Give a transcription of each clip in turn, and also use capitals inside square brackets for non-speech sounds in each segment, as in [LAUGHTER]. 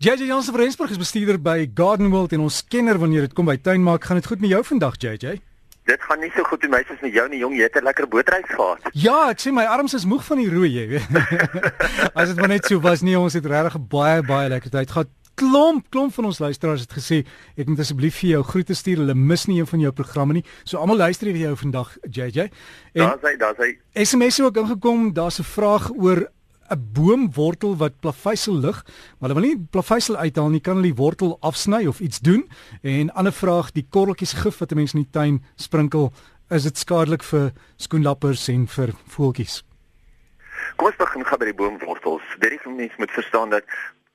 JJ Jansen van Rensburg is bestuurder by Garden World en ons kenner wanneer dit kom by tuinmaak. Gaan dit goed met jou vandag, JJ? Dit gaan nie so goed met my as met jou nie, jong. Jy het 'n lekker bootreis gehad. Ja, ek sien my arms is moeg van die rooi, jy weet. [LAUGHS] as dit maar net so was nie, ons het regtig baie baie lekker tyd gehad. Klomp, klomp van ons luisteraars het gesê ek moet asseblief vir jou groete stuur. Hulle mis nie een van jou programme nie. So almal luister vir jou vandag, JJ. En daar's hy, daar's hy. SMS het ook ingekom. Daar's 'n vraag oor 'n boomwortel wat plaveisel lig, maar hulle wil nie plaveisel uithaal nie, kan hulle die wortel afsny of iets doen? En 'n ander vraag, die korreltjies gif wat mense in die tuin sprinkel, is dit skadelik vir skoenlappers en vir voeltjies? Kom ons begin gou by die boomwortels. Dit is om mense moet verstaan dat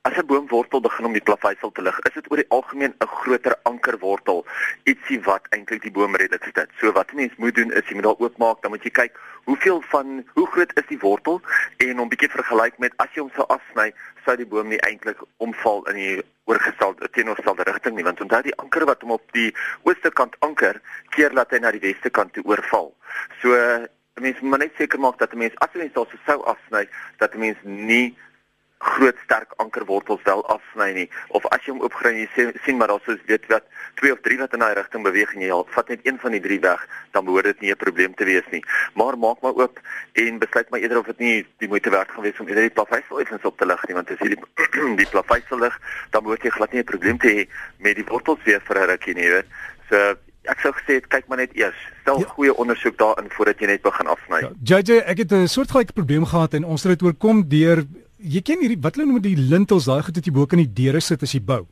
As 'n boomwortel begin om die plaveisel te lig, is dit oor die algemeen 'n groter ankerwortel, ietsie wat eintlik die boom redelik sit. So wat 'n mens moet doen is jy moet daar oopmaak, dan moet jy kyk hoeveel van hoe groot is die wortel en hom bietjie vergelyk met as jy hom sou afsny, sou die boom nie eintlik omval in die oorgestelde teenoorgestelde rigting nie, want onthou die anker wat hom op die ooste kant anker, keer laat hy na die weste kant toe oorval. So 'n mens moet net seker maak dat 'n mens as 'n mens daar sou afsny, dat 'n mens nie groot sterk ankerwortels wel afsny nie of as jy hom oopgry jy sien, sien maar daar's so weet wat twee of drie wat in daai rigting beweeg en jy help vat net een van die drie weg dan behoort dit nie 'n probleem te wees nie maar maak maar oop en besluit maar eerder of dit nie die moeite werd gaan wees om eerder die plaveisel effens op te lig nie want as jy die [CLEARS THROAT] die plaveisel lig dan behoort jy glad nie 'n probleem te hê met die wortels weer vir 'n rukkie nie weet so Ek sou gesê kyk maar net eers. Stel ja. goeie ondersoek daarin voordat jy net begin afsny. Ja, JJ, ek het 'n soortgelyke probleem gehad en ons het dit oorkom deur jy ken hierdie wat hulle noem die lintels daai goed wat jy bo kan die deure sit as jy bou.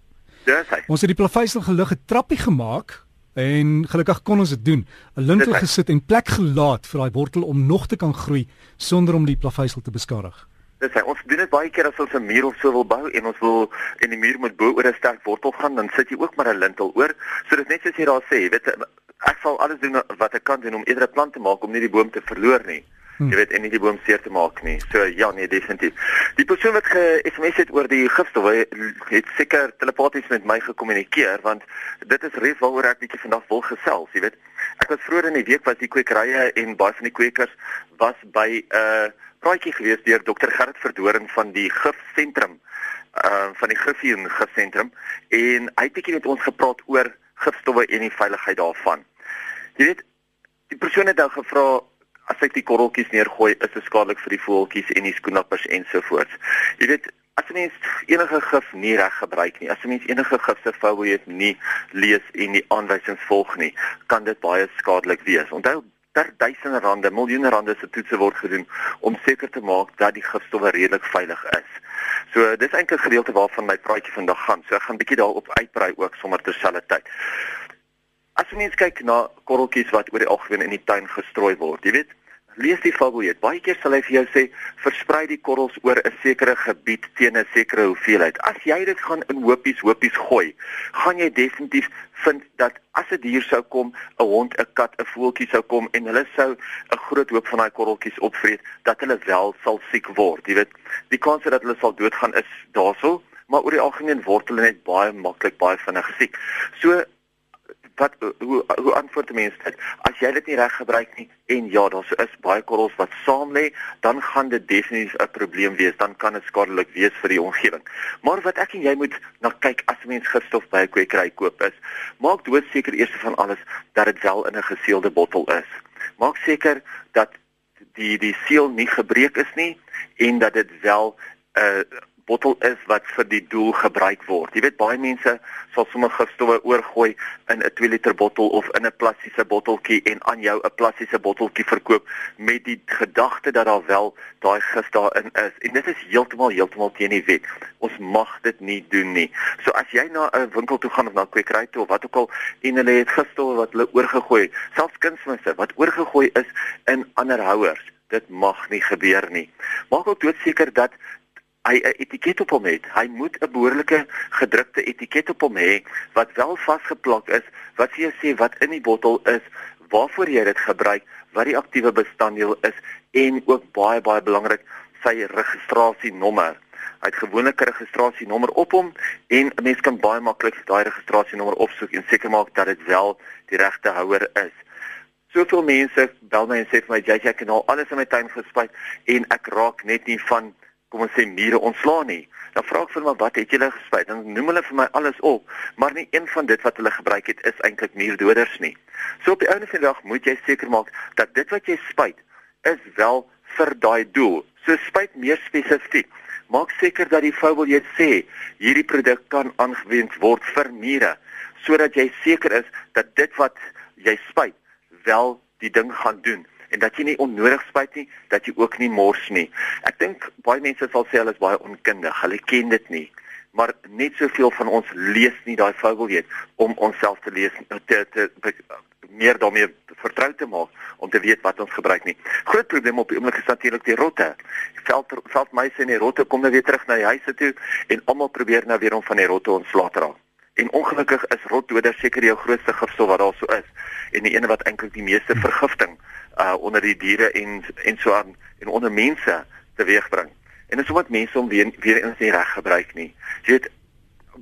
Dis hy. Ons het die plaveisel gelig 'n trappie gemaak en gelukkig kon ons dit doen. 'n Lintel gesit en plek gelaat vir daai wortel om nog te kan groei sonder om die plaveisel te beskadig. Dis hy. Ons doen dit baie keer as ons 'n muur of so wil bou en ons wil en die muur moet bo oor 'n sterk wortel gaan, dan sit jy ook maar 'n lintel oor. So dit net soos jy daar sê, jy weet ek sal alles doen wat ek kan doen om eerder 'n plant te maak om nie die boom te verloor nie. Hmm. Jy weet en nie die boom seer te maak nie. So ja, nee, definitief. Die persoon wat ge-SMS het oor die gifstof, het seker telepaties met my gekommunikeer want dit is reg waaroor ek bietjie vandag wil gesels, jy weet. Ek was vroeër in die week was die kwekerye en baie van die kwekers was by 'n uh, praatjie gewees deur Dr. Gerrit Verdoring van die gifsentrum uh van die Griffie gifsentrum en hy het bietjie met ons gepraat oor gifstowwe en die veiligheid daarvan. Jy weet, die persoon het nou gevra as ek die korreltjies neergooi, is dit skadelik vir die voeltjies en die skoenappers ensovoorts. Jy weet, as 'n mens enige gif nie reg gebruik nie, as 'n mens enige gif se fouet nie lees en die aanwysings volg nie, kan dit baie skadelik wees. Onthou ter duisende rande, miljoene rande se toetse word gedoen om seker te maak dat die gifstowwe redelik veilig is. So dis eintlik gedeelte waarvan my praatjie vandag gaan. So ek gaan bietjie daarop uitbrei ook sommer terselfdertyd. As jy mens kyk na korreltjies wat oor die algemeen in die tuin gestrooi word, jy weet, lees die fabeljet. Baie keer sal hy vir jou sê, versprei die korrels oor 'n sekere gebied teen 'n sekere hoeveelheid. As jy dit gaan in hopies hopies gooi, gaan jy definitief vind dat as 'n dier sou kom, 'n hond, 'n kat, 'n voeltjie sou kom en hulle sou 'n groot hoop van daai korreltjies opvreet, dat hulle wel sal siek word. Jy weet, die kans dat hulle sal doodgaan is daarso, maar oor die algemeen word hulle net baie maklik baie vinnig siek. So wat hoe hoe antwoord die mense dit? As jy dit nie reg gebruik nie en ja, daar so is baie korrels wat saam lê, dan gaan dit definitief 'n probleem wees, dan kan dit skadelik wees vir die omgewing. Maar wat ek en jy moet na kyk as 'n mens gifstof by 'n kwekery koop is, maak doodseker eers van alles dat dit wel in 'n geseelde bottel is. Maak seker dat die die seël nie gebreek is nie en dat dit wel 'n uh, bottel is wat vir die doel gebruik word. Jy weet baie mense sal sommer gifstowwe oorgooi in 'n 2 liter bottel of in 'n plastiese botteltjie en aan jou 'n plastiese botteltjie verkoop met die gedagte dat daar wel daai gif daarin is. En dit is heeltemal heeltemal teen die wet. Ons mag dit nie doen nie. So as jy na 'n winkel toe gaan of na 'n kwekery toe of wat ook al en hulle het gifstowwe wat hulle oorgegooi, selfs kunsmisse wat oorgegooi is in ander houers Dit mag nie gebeur nie. Maak ook doodseker dat hy 'n etiket op hom het. Hy moet 'n behoorlike gedrukte etiket op hom hê wat wel vasgeplak is, wat vir jou sê wat in die bottel is, waarvoor jy dit gebruik, wat die aktiewe bestanddeel is en ook baie baie belangrik sy registrasienommer. Hy het gewoonlik 'n registrasienommer op hom en 'n mens kan baie maklik daai registrasienommer opsoek en seker maak dat dit wel die regte houer is. Soveel mense bel my en sê vir my jy ek het nou alles in my tuin gespuit en ek raak net nie van kom ons sê mure ontslaan nie. Dan vra ek vir hulle wat het julle gespuit? Dan noem hulle vir my alles op, maar nie een van dit wat hulle gebruik het is eintlik muurdoders nie. So op die einde van die dag moet jy seker maak dat dit wat jy spuit is wel vir daai doel. So spuit meer spesifiek. Maak seker dat die fout wil jy sê hierdie produk kan aangewend word vir mure sodat jy seker is dat dit wat jy spuit wel die ding gaan doen en dat jy nie onnodig spuit nie, dat jy ook nie mors nie. Ek dink baie mense sal sê hulle is baie onkundig. Hulle ken dit nie. Maar net soveel van ons lees nie daai wil weet om onsself te lees te, te, te meer daarmee vertrou te maak om te weet wat ons gebruik nie. Groot probleem op die oomblik is natuurlik die rotte. Veld veldmeise en die rotte kom nou weer terug na die huise toe en almal probeer nou weer om van die rotte ontslae te raak. En ongelukkig is rotdoders seker jou grootste gifstof wat daar so is en die ene wat eintlik die meeste vergifting uh onder die diere en en so aan en onder mense teweegbring. En dit is omdat mense hom weer weer eens nie reg gebruik nie. Jy weet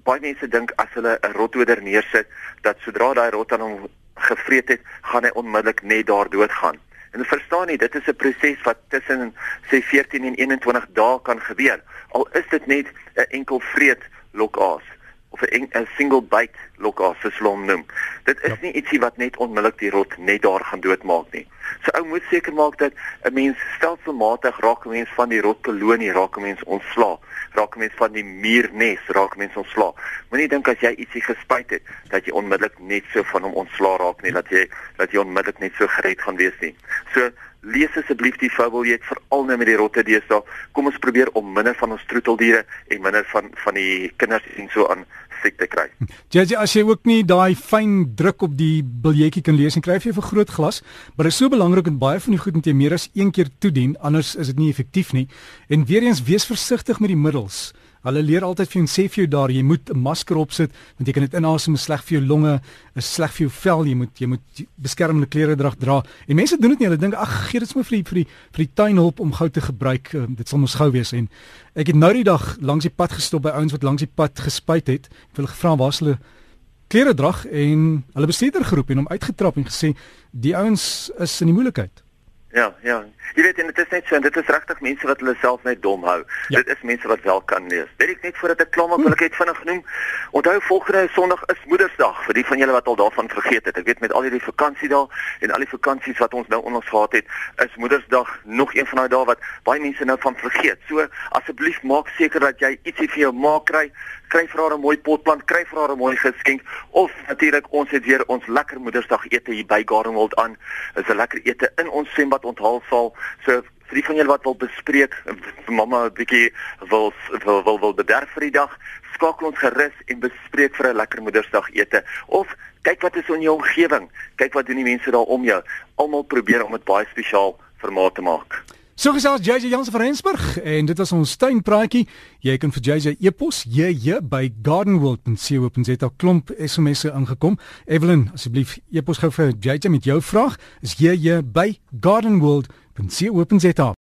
baie mense dink as hulle 'n rotdoder neersit dat sodra daai rot aan hom gevreet het, gaan hy onmiddellik net daar doodgaan. En verstaan nie, dit is 'n proses wat tussen sê 14 en 21 dae kan gebeur. Al is dit net 'n enkel vreet lokaas of 'n single bite lokaas soos hulle hom noem. Dit is ja. nie ietsie wat net onmiddellik die rot net daar gaan doodmaak nie. So ou moet seker maak dat 'n mens stelselmatig raak 'n mens van die rotkolonie, raak 'n mens ontslaa, raak 'n mens van die muurnes, raak 'n mens ontslaa. Moenie dink as jy ietsie gespuit het dat jy onmiddellik net so van hom ontslaa raak nie, dat jy dat jy onmiddellik net so gered gaan wees nie. So lees asseblief die fabel jy het veral nou met die rotte deesdae. Kom ons probeer om minder van ons troeteldiere en minder van van die kinders en so aan siekte kry. JJ as jy ook nie daai fyn druk op die biljetjie kan lees en kry jy vir groot glas, maar dit is so belangrik en baie van die goed moet jy meer as een keer toedien anders is dit nie effektief nie. En weer eens wees versigtig met die middels. Hulle leer altyd vir jou sê vir jou daar jy moet 'n masker opsit want jy kan dit inasem sleg vir jou longe, is sleg vir jou vel, jy moet jy moet beskermende klere dra dra. En mense doen dit nie, hulle dink ag gee dit sommer vir die vir die vir die tuinhulp om gou te gebruik. Um, dit sal mos gou wees en ek het nou die dag langs die pad gestop by ouens wat langs die pad gespuit het. Ek wil gevra waar hulle klere dra en hulle bestuurder geroep en hom uitgetrap en gesê die ouens is in die moeilikheid. Ja, ja. Jy weet en dit is net so en dit is regtig mense wat hulle self net dom hou. Ja. Dit is mense wat wel kan lees. Weet ek net voordat ek klam op wil ek het vinnig genoem. Onthou volgende Sondag is Moedersdag vir die van julle wat al daarvan vergeet het. Ek weet met al hierdie vakansie daar en al die vakansies wat ons nou onder ons gehad het, is Moedersdag nog een van daai dae wat baie mense nou van vergeet. So asseblief maak seker dat jy ietsie vir jou ma kry kry vir haar 'n mooi potplant, kry vir haar 'n mooi geskenk of natuurlik ons het weer ons lekker Moedersdag ete hier by Gardenwold aan. Is 'n lekker ete in ons swembad onthaal sal. So vir die van julle wat wil bespreek, mamma 'n bietjie wil wil wil, wil bederf vir die dag, skakel ons gerus en bespreek vir 'n lekker Moedersdag ete of kyk wat is in jou omgewing. Kyk wat doen die mense daar om jou. Almal probeer om dit baie spesiaal vir ma te maak. So gesels JJ Jansen van Rensburg en dit was ons tuinpraatjie. Jy kan vir JJ e-pos JJ by gardenworld.co.za klomp SMS'e ingekom. Evelyn, asseblief e-pos gou vir JJ met jou vraag. Is JJ by gardenworld.co.za